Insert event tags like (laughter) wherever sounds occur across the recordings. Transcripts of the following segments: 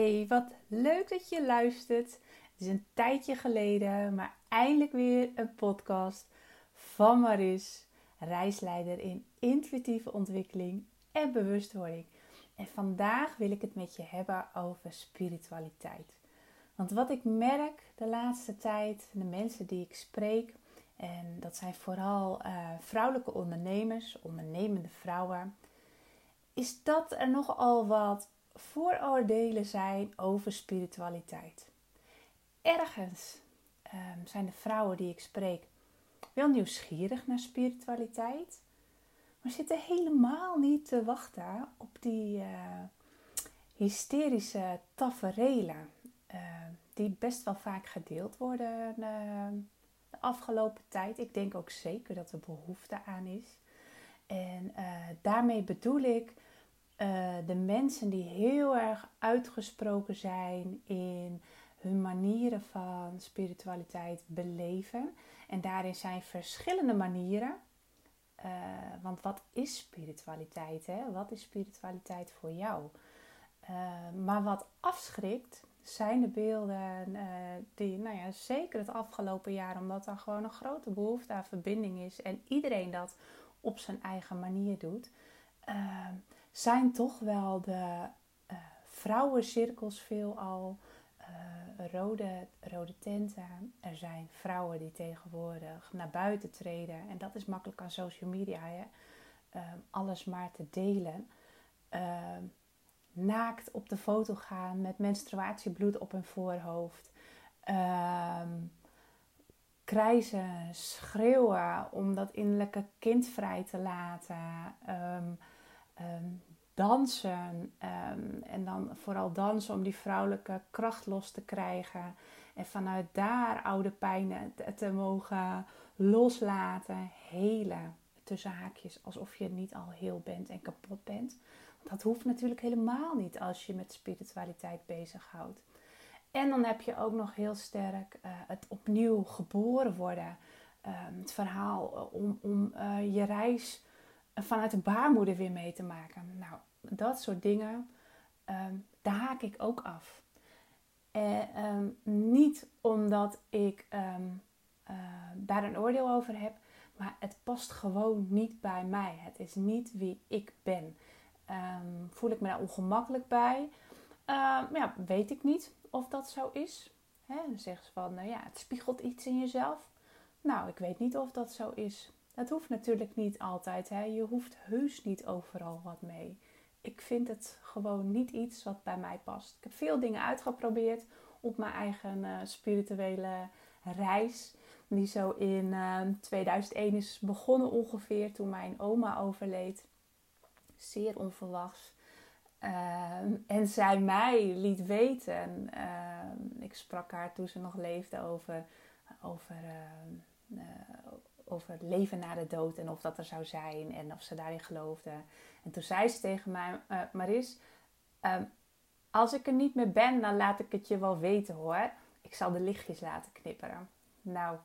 Hey, wat leuk dat je luistert. Het is een tijdje geleden, maar eindelijk weer een podcast van Maris, reisleider in intuïtieve ontwikkeling en bewustwording. En vandaag wil ik het met je hebben over spiritualiteit. Want wat ik merk de laatste tijd, de mensen die ik spreek, en dat zijn vooral uh, vrouwelijke ondernemers, ondernemende vrouwen, is dat er nogal wat vooroordelen zijn over spiritualiteit. Ergens um, zijn de vrouwen die ik spreek wel nieuwsgierig naar spiritualiteit, maar zitten helemaal niet te wachten op die uh, hysterische taferelen uh, die best wel vaak gedeeld worden uh, de afgelopen tijd. Ik denk ook zeker dat er behoefte aan is. En daarmee bedoel ik uh, de mensen die heel erg uitgesproken zijn in hun manieren van spiritualiteit beleven. En daarin zijn verschillende manieren. Uh, want wat is spiritualiteit? Hè? Wat is spiritualiteit voor jou? Uh, maar wat afschrikt zijn de beelden die, nou ja, zeker het afgelopen jaar, omdat er gewoon een grote behoefte aan verbinding is en iedereen dat op zijn eigen manier doet zijn toch wel de uh, vrouwencirkels veelal. Uh, rode, rode tenten. Er zijn vrouwen die tegenwoordig naar buiten treden. En dat is makkelijk aan social media. Hè? Uh, alles maar te delen. Ehm, naakt op de foto gaan met menstruatiebloed op hun voorhoofd. Ehm, krijzen, schreeuwen om dat innerlijke kind vrij te laten. Dansen. Um, en dan vooral dansen om die vrouwelijke kracht los te krijgen. En vanuit daar oude pijnen te, mogen loslaten, helen. Tussen haakjes, alsof je niet al heel bent en kapot bent. Dat hoeft natuurlijk helemaal niet als je met spiritualiteit bezighoudt. En dan heb je ook nog heel sterk uh, het opnieuw geboren worden. Um, het verhaal uh, om, om uh, je reis vanuit de baarmoeder weer mee te maken. Nou, dat soort dingen, um, daar haak ik ook af. En, um, niet omdat ik um, uh, daar een oordeel over heb, maar het past gewoon niet bij mij. Het is niet wie ik ben. voel ik me daar ongemakkelijk bij? ja, weet ik niet of dat zo is. Hè, dan zeggen ze van, nou ja, het spiegelt iets in jezelf. Nou, ik weet niet of dat zo is. Dat hoeft natuurlijk niet altijd. Hè? Je hoeft heus niet overal wat mee. Ik vind het gewoon niet iets wat bij mij past. Ik heb veel dingen uitgeprobeerd op mijn eigen uh, spirituele reis. Die zo in uh, ehm, 2001 is begonnen ongeveer toen mijn oma overleed. Zeer onverwachts. Uh, en zij mij liet weten. Ehm, ik sprak haar toen ze nog leefde over, over ehm, eh, over het leven na de dood en of dat er zou zijn en of ze daarin geloofde. En toen zei ze tegen mij, uh, Maris, uh, als ik er niet meer ben, dan laat ik het je wel weten hoor. Ik zal de lichtjes laten knipperen. Nou,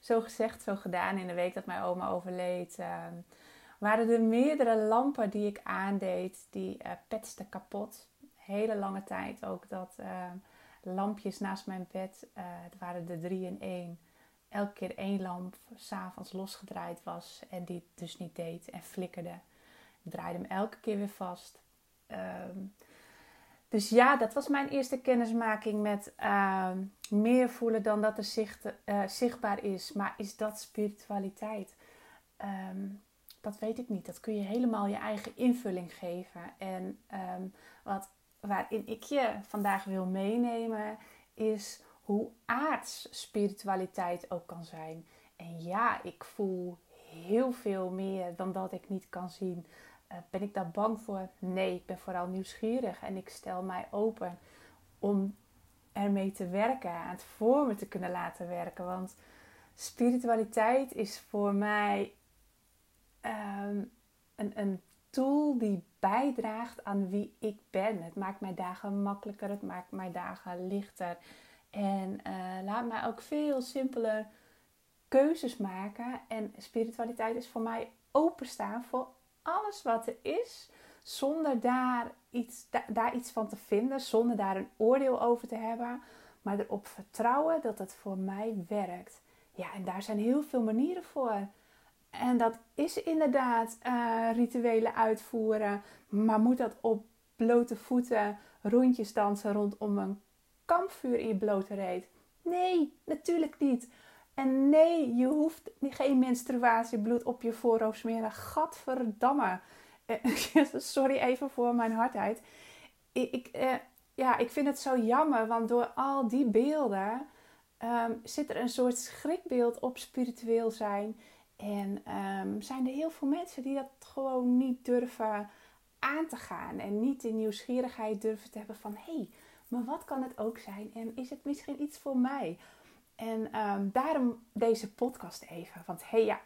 zo gezegd, zo gedaan. In de week dat mijn oma overleed, uh, waren er meerdere lampen die ik aandeed, die uh, petsten kapot. Hele lange tijd ook dat ehm, lampjes naast mijn bed, het waren er drie in één elke keer één lamp s'avonds losgedraaid was en die het dus niet deed en flikkerde. Ik draaide hem elke keer weer vast. Ehm, dus ja, dat was mijn eerste kennismaking met ehm, meer voelen dan dat er zicht, uh, zichtbaar is. Maar is dat spiritualiteit? Ehm, dat weet ik niet. Dat kun je helemaal je eigen invulling geven. En wat, waarin ik je vandaag wil meenemen is hoe aards spiritualiteit ook kan zijn. En ja, ik voel heel veel meer dan dat ik niet kan zien. Uh, ben ik daar bang voor? Nee, ik ben vooral nieuwsgierig en ik stel mij open om ermee te werken, aan het voor me te kunnen laten werken. Want spiritualiteit is voor mij um, een, een tool die bijdraagt aan wie ik ben. Het maakt mijn dagen makkelijker, het maakt mijn dagen lichter. En uh, laat mij ook veel simpeler keuzes maken. En spiritualiteit is voor mij openstaan voor alles wat er is, zonder daar iets, daar iets van te vinden, zonder daar een oordeel over te hebben, maar erop vertrouwen dat het voor mij werkt. Ja, en daar zijn heel veel manieren voor. En dat is inderdaad uh, rituelen uitvoeren, maar moet dat op blote voeten rondjes dansen rondom een kampvuur in je blote reet? Nee, natuurlijk niet. En nee, je hoeft geen menstruatiebloed op je voorhoofd smeren. Gadverdamme. Eh, (laughs) sorry even voor mijn hardheid. Ik, ik eh, ja, ik vind het zo jammer, want door al die beelden ehm, zit er een soort schrikbeeld op spiritueel zijn. En um, zijn er heel veel mensen die dat gewoon niet durven aan te gaan. En niet de nieuwsgierigheid durven te hebben van... hé, hey, maar wat kan het ook zijn? En is het misschien iets voor mij? En ehm, daarom deze podcast even. Want hé hey, ja,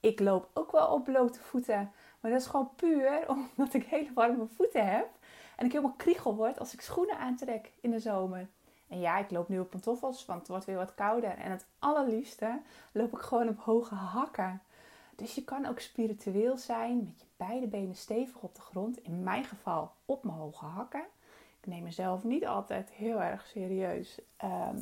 ik loop ook wel op blote voeten. Maar dat is gewoon puur (laughs) omdat ik hele warme voeten heb. En ik helemaal kriegel word als ik schoenen aantrek in de zomer. En ja, ik loop nu op pantoffels, want het wordt weer wat kouder. En het allerliefste loop ik gewoon op hoge hakken. Dus je kan ook spiritueel zijn met je beide benen stevig op de grond. In mijn geval op mijn hoge hakken. Neem mezelf niet altijd heel erg serieus. Ehm,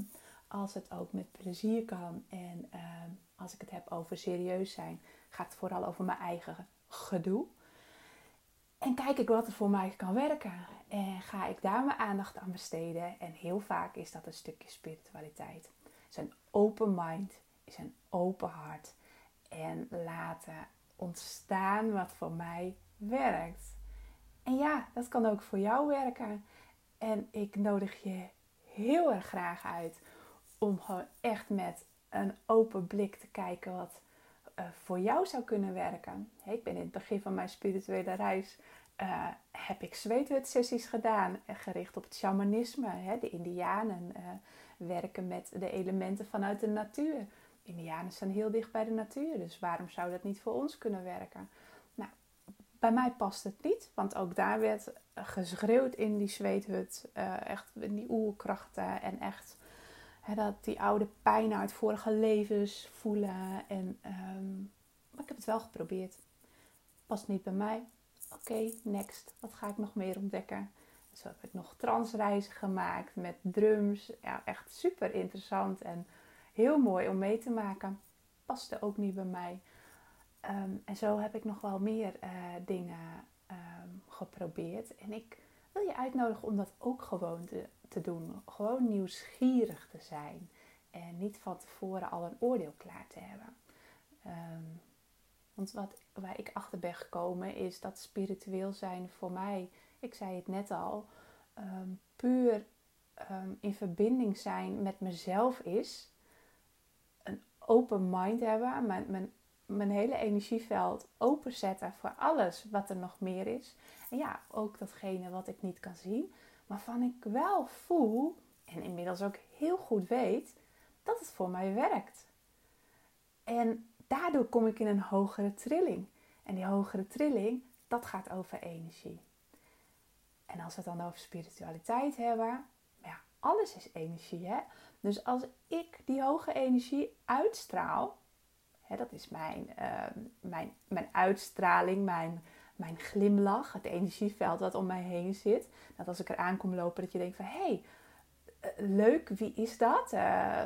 als het ook met plezier kan. En ehm, als ik het heb over serieus zijn, gaat het vooral over mijn eigen gedoe. En kijk ik wat er voor mij kan werken. En ga ik daar mijn aandacht aan besteden. En heel vaak is dat een stukje spiritualiteit. is een open mind, is een open hart. En laten ontstaan wat voor mij werkt. En ja, dat kan ook voor jou werken. En ik nodig je heel erg graag uit om gewoon echt met een open blik te kijken wat uh, voor jou zou kunnen werken. ik ben in het begin van mijn spirituele reis uh, heb ik zweethutsessies gedaan, eh, gericht op het shamanisme. Hè. De Indianen werken met de elementen vanuit de natuur. Indianen staan heel dicht bij de natuur, dus waarom zou dat niet voor ons kunnen werken? Bij mij past het niet, want ook daar werd geschreeuwd in die zweethut. echt in die oerkrachten en echt dat die oude pijn uit vorige levens voelen. En, um, maar ik heb het wel geprobeerd. Past niet bij mij. Oké, next. Wat ga ik nog meer ontdekken? Zo heb ik nog transreizen gemaakt met drums. Ja, echt super interessant en heel mooi om mee te maken. Paste ook niet bij mij. Ehm, en zo heb ik nog wel meer uh, dingen um, geprobeerd. En ik wil je uitnodigen om dat ook gewoon te, doen. Gewoon nieuwsgierig te zijn. En niet van tevoren al een oordeel klaar te hebben. Um, want wat, waar ik achter ben gekomen is dat spiritueel zijn voor mij, ik zei het net al, puur in verbinding zijn met mezelf is. Een open mind hebben, mijn, mijn, mijn hele energieveld openzetten voor alles wat er nog meer is. En ja, ook datgene wat ik niet kan zien, waarvan ik wel voel en inmiddels ook heel goed weet dat het voor mij werkt. En daardoor kom ik in een hogere trilling. En die hogere trilling, dat gaat over energie. En als we het dan over spiritualiteit hebben, ja, alles is energie. Hè? Dus als ik die hoge energie uitstraal, dat is mijn, ehm, mijn, mijn uitstraling, mijn, mijn glimlach, het energieveld wat om mij heen zit. Dat als ik eraan kom lopen, dat je denkt van hé, hey, eh, leuk, wie is dat? Uh,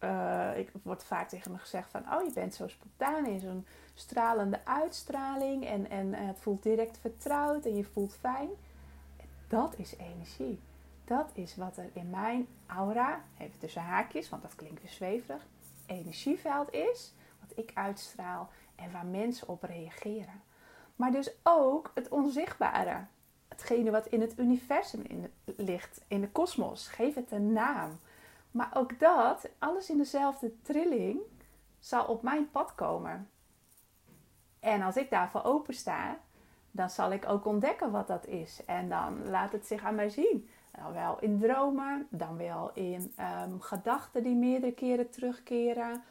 uh, ik wordt vaak tegen me gezegd van, oh je bent zo spontaan in zo'n stralende uitstraling en, en het voelt direct vertrouwd en je voelt fijn. Dat is energie. Dat is wat er in mijn aura, even tussen haakjes, want dat klinkt weer zweverig, energieveld is, ik uitstraal en waar mensen op reageren. Maar dus ook het onzichtbare, hetgene wat in het universum in, ligt, in de kosmos. Geef het een naam. Maar ook dat, alles in dezelfde trilling, zal op mijn pad komen. En als ik daarvoor open sta, dan zal ik ook ontdekken wat dat is. En dan laat het zich aan mij zien. Dan wel in dromen, dan wel in um, gedachten die meerdere keren terugkeren.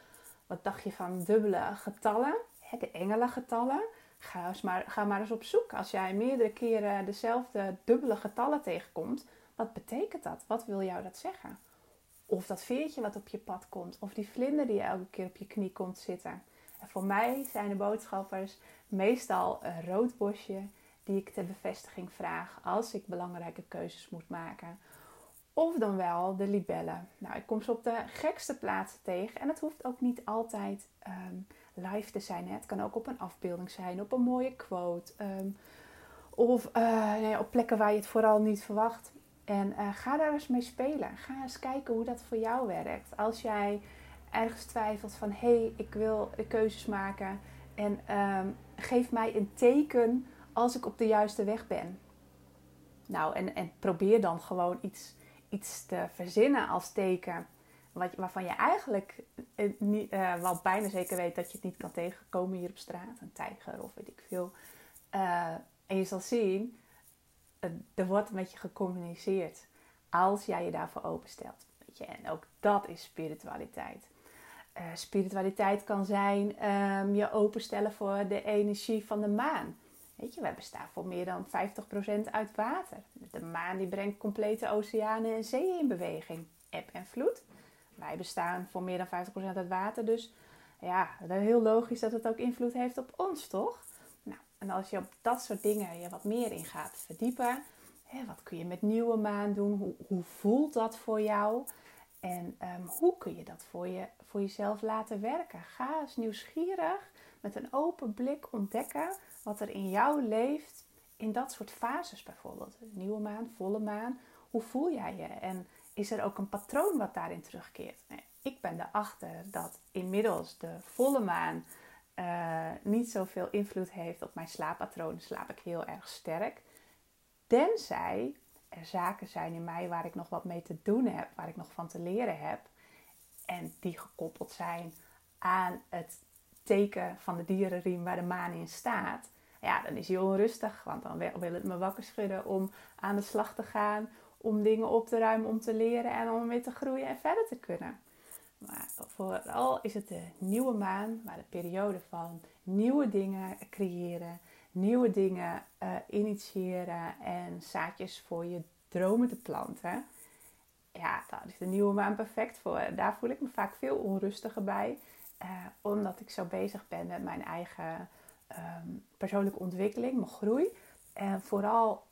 Wat dacht je van dubbele getallen? De engelengetallen. Ga, maar, ga maar eens op zoek. Als jij meerdere keren dezelfde dubbele getallen tegenkomt, wat betekent dat? Wat wil jou dat zeggen? Of dat veertje wat op je pad komt. Of die vlinder die elke keer op je knie komt zitten. En voor mij zijn de boodschappers meestal een rood bosje die ik ter bevestiging vraag als ik belangrijke keuzes moet maken. Of dan wel de libellen. Nou, ik kom ze op de gekste plaatsen tegen. En het hoeft ook niet altijd ehm, live te zijn. Hè. Het kan ook op een afbeelding zijn, op een mooie quote. Ehm, of uh, op plekken waar je het vooral niet verwacht. En uh, ga daar eens mee spelen. Ga eens kijken hoe dat voor jou werkt. Als jij ergens twijfelt van hé, hey, ik wil keuzes maken. En um, geef mij een teken als ik op de juiste weg ben. Nou, en, en probeer dan gewoon iets, iets te verzinnen als teken. Wat, waarvan je eigenlijk uh, niet, uh, wel bijna zeker weet dat je het niet kan tegenkomen hier op straat. Een tijger of weet ik veel. Uh, en je zal zien, er wordt met je gecommuniceerd. Als jij je daarvoor openstelt. Weet je? En ook dat is spiritualiteit. spiritualiteit kan zijn um, je openstellen voor de energie van de maan. Weet je, we bestaan voor meer dan 50% uit water. De maan die brengt complete oceanen en zeeën in beweging. Eb en vloed. Wij bestaan voor meer dan 50% uit water. Dus ja, is heel logisch dat het ook invloed heeft op ons, toch? Nou, en als je op dat soort dingen je wat meer in gaat verdiepen. Hè, wat kun je met nieuwe maan doen? Hoe, hoe voelt dat voor jou? En um, hoe kun je dat voor, je, voor jezelf laten werken? Ga eens nieuwsgierig met een open blik ontdekken wat er in jou leeft in dat soort fases bijvoorbeeld. Nieuwe maan, volle maan. Hoe voel jij je? En is er ook een patroon wat daarin terugkeert? ik ben erachter dat inmiddels de volle maan uh, niet zoveel invloed heeft op mijn slaappatroon. Slaap ik heel erg sterk. Tenzij er zaken zijn in mij waar ik nog wat mee te doen heb, waar ik nog van te leren heb. En die gekoppeld zijn aan het teken van de dierenriem waar de maan in staat. Ja, dan is hij onrustig, want dan wil het me wakker schudden om aan de slag te gaan, om dingen op te ruimen, om te leren en om weer te groeien en verder te kunnen. Maar vooral is het de nieuwe maan, waar de periode van nieuwe dingen creëren, nieuwe dingen uh, initiëren en zaadjes voor je dromen te planten. Ja, daar is de nieuwe maan perfect voor. Daar voel ik me vaak veel onrustiger bij. Uh, omdat ik zo bezig ben met mijn eigen um, persoonlijke ontwikkeling, mijn groei. En vooral,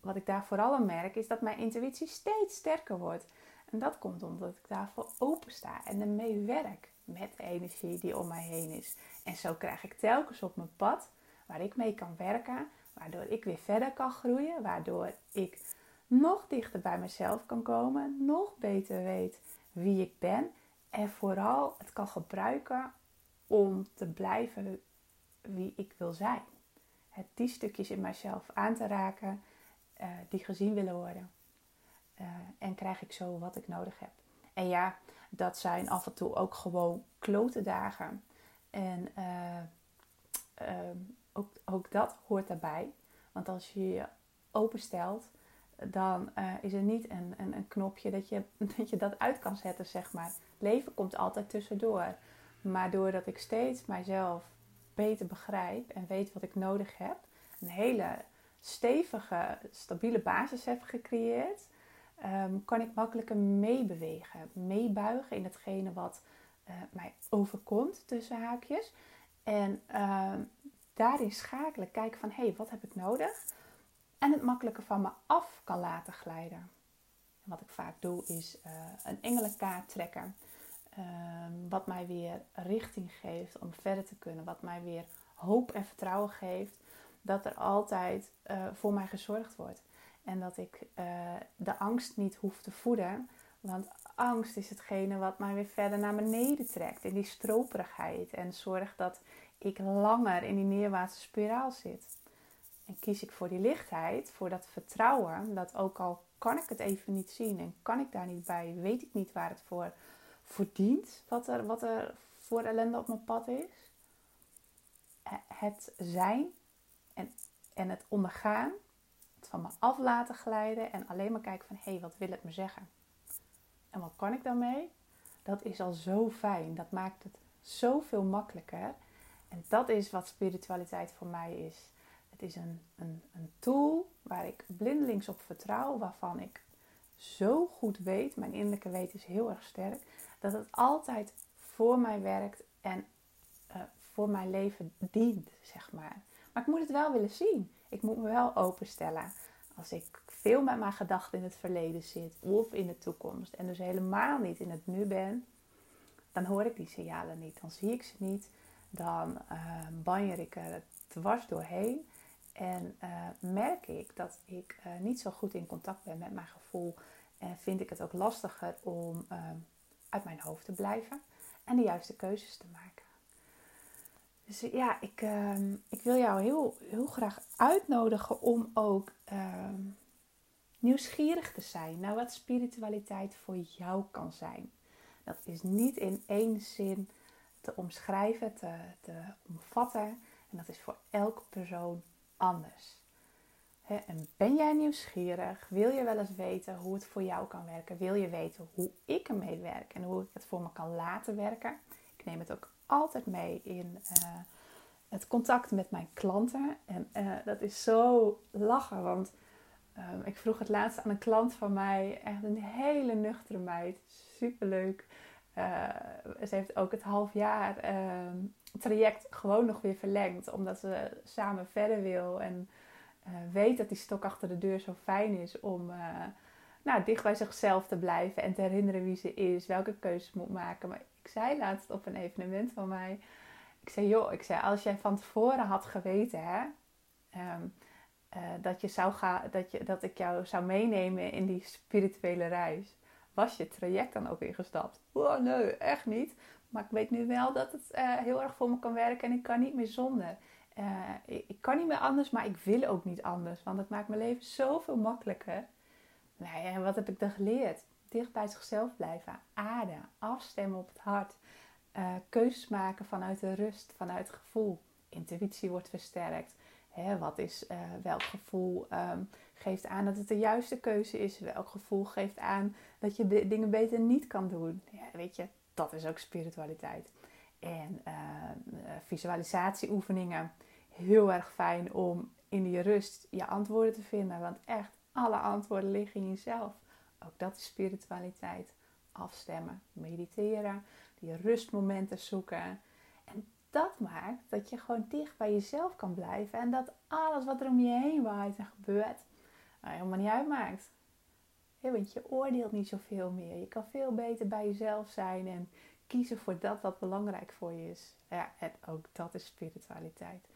wat ik daar vooral aan merk, is dat mijn intuïtie steeds sterker wordt. En dat komt omdat ik daarvoor open sta en ermee werk met de energie die om mij heen is. En zo krijg ik telkens op mijn pad waar ik mee kan werken, waardoor ik weer verder kan groeien, waardoor ik nog dichter bij mezelf kan komen, nog beter weet wie ik ben en vooral het kan gebruiken om te blijven wie ik wil zijn. Het die stukjes in mijzelf aan te raken uh, die gezien willen worden. Uh, en krijg ik zo wat ik nodig heb. En ja, dat zijn af en toe ook gewoon klote dagen. En uh, ook, ook dat hoort daarbij. Want als je je openstelt, dan is er niet een, een, een, knopje dat je, (laughs) dat je dat uit kan zetten, zeg maar. leven komt altijd tussendoor. Maar doordat ik steeds mijzelf beter begrijp en weet wat ik nodig heb, een hele stevige, stabiele basis heb gecreëerd, um, kan ik makkelijker meebewegen, meebuigen in hetgene wat uh, mij overkomt tussen haakjes. En uh, daarin schakelen, kijken van hé, hey, wat heb ik nodig? En het makkelijker van me af kan laten glijden. En wat ik vaak doe is uh, een engelenkaart trekken. Ehm, wat mij weer richting geeft om verder te kunnen. Wat mij weer hoop en vertrouwen geeft dat er altijd uh, voor mij gezorgd wordt. En dat ik uh, de angst niet hoef te voeden. Want angst is hetgene wat mij weer verder naar beneden trekt. In die stroperigheid. En zorgt dat ik langer in die neerwaartse spiraal zit. En kies ik voor die lichtheid, voor dat vertrouwen. Dat ook al kan ik het even niet zien en kan ik daar niet bij, weet ik niet waar het voor verdient wat er, wat er voor ellende op mijn pad is. Het zijn en, en het ondergaan, het van me af laten glijden en alleen maar kijken van hé, hey, wat wil het me zeggen? En wat kan ik daarmee? Dat is al zo fijn. Dat maakt het zoveel makkelijker. En dat is wat spiritualiteit voor mij is. Het is een, een, een tool waar ik blindelings op vertrouw, waarvan ik zo goed weet, mijn innerlijke weten is heel erg sterk, dat het altijd voor mij werkt en uh, voor mijn leven dient, zeg maar. Maar ik moet het wel willen zien. Ik moet me wel openstellen. Als ik veel met mijn gedachten in het verleden zit of in de toekomst en dus helemaal niet in het nu ben, dan hoor ik die signalen niet. Dan zie ik ze niet. Dan uh, banjer ik er dwars doorheen. En uh, merk ik dat ik uh, niet zo goed in contact ben met mijn gevoel. En vind ik het ook lastiger om uit mijn hoofd te blijven en de juiste keuzes te maken. Dus ja, ik, ehm, ik wil jou heel, heel graag uitnodigen om ook ehm, nieuwsgierig te zijn naar wat spiritualiteit voor jou kan zijn. Dat is niet in één zin te omschrijven, te, te omvatten. En dat is voor elke persoon anders. en ben jij nieuwsgierig? Wil je wel eens weten hoe het voor jou kan werken? Wil je weten hoe ik ermee werk en hoe ik het voor me kan laten werken? Ik neem het ook altijd mee in uh, het contact met mijn klanten. En uh, dat is zo lachen, want uh, ik vroeg het laatst aan een klant van mij, echt een hele nuchtere meid, superleuk. Ze heeft ook het half jaar ehm, traject gewoon nog weer verlengd, omdat ze samen verder wil en weet dat die stok achter de deur zo fijn is om nou, dicht bij zichzelf te blijven en te herinneren wie ze is, welke keuzes moet maken. Maar ik zei laatst op een evenement van mij, ik zei joh, ik zei als jij van tevoren had geweten hè, ehm, eh, dat, je zou gaan, dat, je, dat ik jou zou meenemen in die spirituele reis, was je traject dan ook ingestapt? Oh nee, echt niet. Maar ik weet nu wel dat het uh, heel erg voor me kan werken en ik kan niet meer zonder. Uh, ik, kan niet meer anders, maar ik wil ook niet anders. Want het maakt mijn leven zoveel makkelijker. En wat heb ik dan geleerd? Dicht bij zichzelf blijven, aarden, afstemmen op het hart. Uh, keuzes maken vanuit de rust, vanuit het gevoel. Intuïtie wordt versterkt. Hè, wat is welk gevoel um, geeft aan dat het de juiste keuze is? Welk gevoel geeft aan dat je dingen beter niet kan doen? Ja, weet je, dat is ook spiritualiteit. En uh, visualisatieoefeningen. Heel erg fijn om in die rust je antwoorden te vinden. Want echt, alle antwoorden liggen in jezelf. Ook dat is spiritualiteit. Afstemmen, mediteren, die rustmomenten zoeken. En dat maakt dat je gewoon dicht bij jezelf kan blijven. En dat alles wat er om je heen waait en gebeurt, nou, helemaal niet uitmaakt. want je oordeelt niet zoveel meer. Je kan veel beter bij jezelf zijn en kiezen voor dat wat belangrijk voor je is. Ja, en ook dat is spiritualiteit.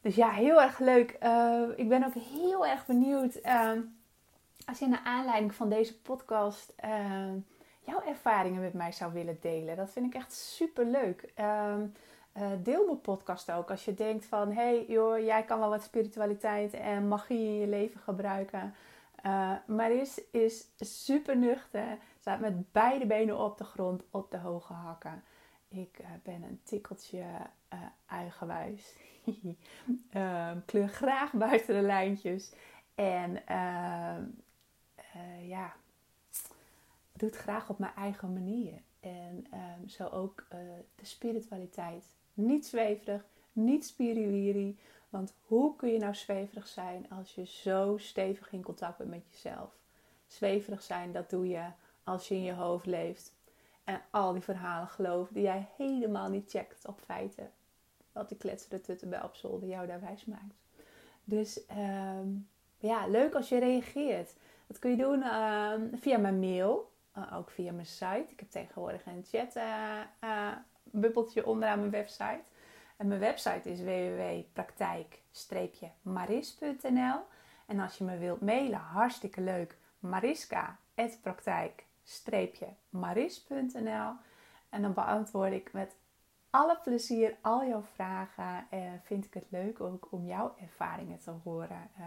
Dus ja, heel erg leuk. Uh, ik ben ook heel erg benieuwd. Uh, als je naar aanleiding van deze podcast uh, jouw ervaringen met mij zou willen delen. Dat vind ik echt super leuk. Ehm, deel mijn podcast ook. Als je denkt van, hey joh, jij kan wel wat spiritualiteit en magie in je leven gebruiken. Maris is super nuchter. Staat met beide benen op de grond, op de hoge hakken. Ik ben een tikkeltje eigenwijs. uh, (laughs) kleur graag buiten de lijntjes. En uh, uh, ja, doe het graag op mijn eigen manier. En ehm, zo ook eh, de spiritualiteit. Niet zweverig, niet spiriwiri. Want hoe kun je nou zweverig zijn als je zo stevig in contact bent met jezelf? Zweverig zijn, dat doe je als je in je hoofd leeft. En al die verhalen gelooft die jij helemaal niet checkt op feiten wat de kletsende bij op zolder jou daar wijs maakt. Dus uh, ja, leuk als je reageert. Dat kun je doen uh, via mijn mail, uh, ook via mijn site. Ik heb tegenwoordig een chat uh, bubbeltje onderaan mijn website. En mijn website is www.praktijk-maris.nl En als je me wilt mailen, hartstikke leuk. mariska.praktijk-maris.nl En dan beantwoord ik met alle plezier al jouw vragen. Uh, vind ik het leuk ook om jouw ervaringen te horen. Uh,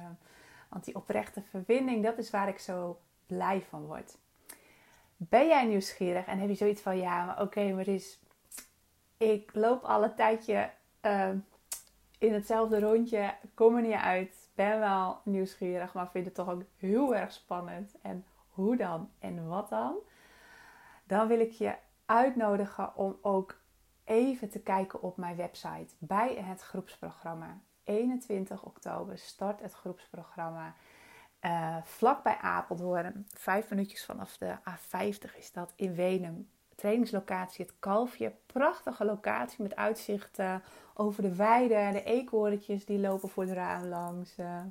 want die oprechte verbinding, dat is waar ik zo blij van word. Ben jij nieuwsgierig en heb je zoiets van: ja, maar oké, okay, maar is. Ik loop al een tijdje uh, in hetzelfde rondje, kom er niet uit. Ben wel nieuwsgierig, maar vind het toch ook heel erg spannend. En hoe dan en wat dan? Dan wil ik je uitnodigen om ook even te kijken op mijn website bij het groepsprogramma. 21 oktober start het groepsprogramma. Uh, vlak bij Apeldoorn, vijf minuutjes vanaf de A50 is dat in Wenum. Trainingslocatie Het Kalfje. Prachtige locatie met uitzicht uh, over de weide. De eekhoorntjes die lopen voor de raam langs. Uh,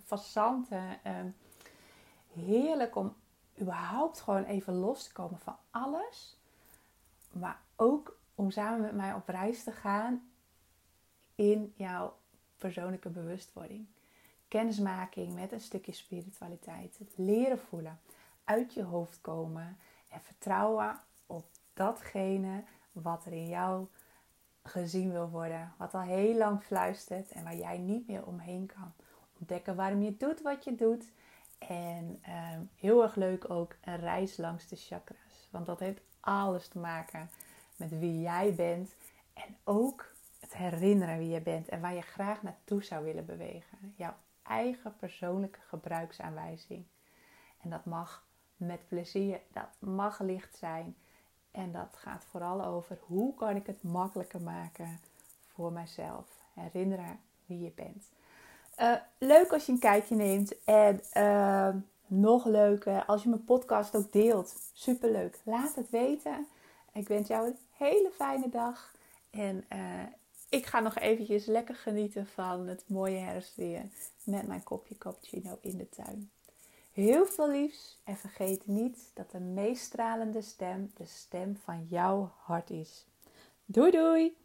heerlijk om überhaupt gewoon even los te komen van alles. Maar ook om samen met mij op reis te gaan in jouw persoonlijke bewustwording. Kennismaking met een stukje spiritualiteit. Het leren voelen. Uit je hoofd komen. En vertrouwen datgene wat er in jou gezien wil worden. Wat al heel lang fluistert en waar jij niet meer omheen kan. Ontdekken waarom je doet wat je doet. En ehm, heel erg leuk ook een reis langs de chakras. Want dat heeft alles te maken met wie jij bent. En ook het herinneren wie je bent en waar je graag naartoe zou willen bewegen. Jouw eigen persoonlijke gebruiksaanwijzing. En dat mag met plezier, dat mag licht zijn. En dat gaat vooral over hoe kan ik het makkelijker maken voor mijzelf. Herinneren wie je bent. Uh, leuk als je een kijkje neemt. En uh, nog leuker als je mijn podcast ook deelt. Superleuk. Laat het weten. Ik wens jou een hele fijne dag. En uh, ik ga nog eventjes lekker genieten van het mooie herfstweer. Met mijn kopje cappuccino in de tuin. Heel veel liefs en vergeet niet dat de meest stralende stem de stem van jouw hart is. Doei doei!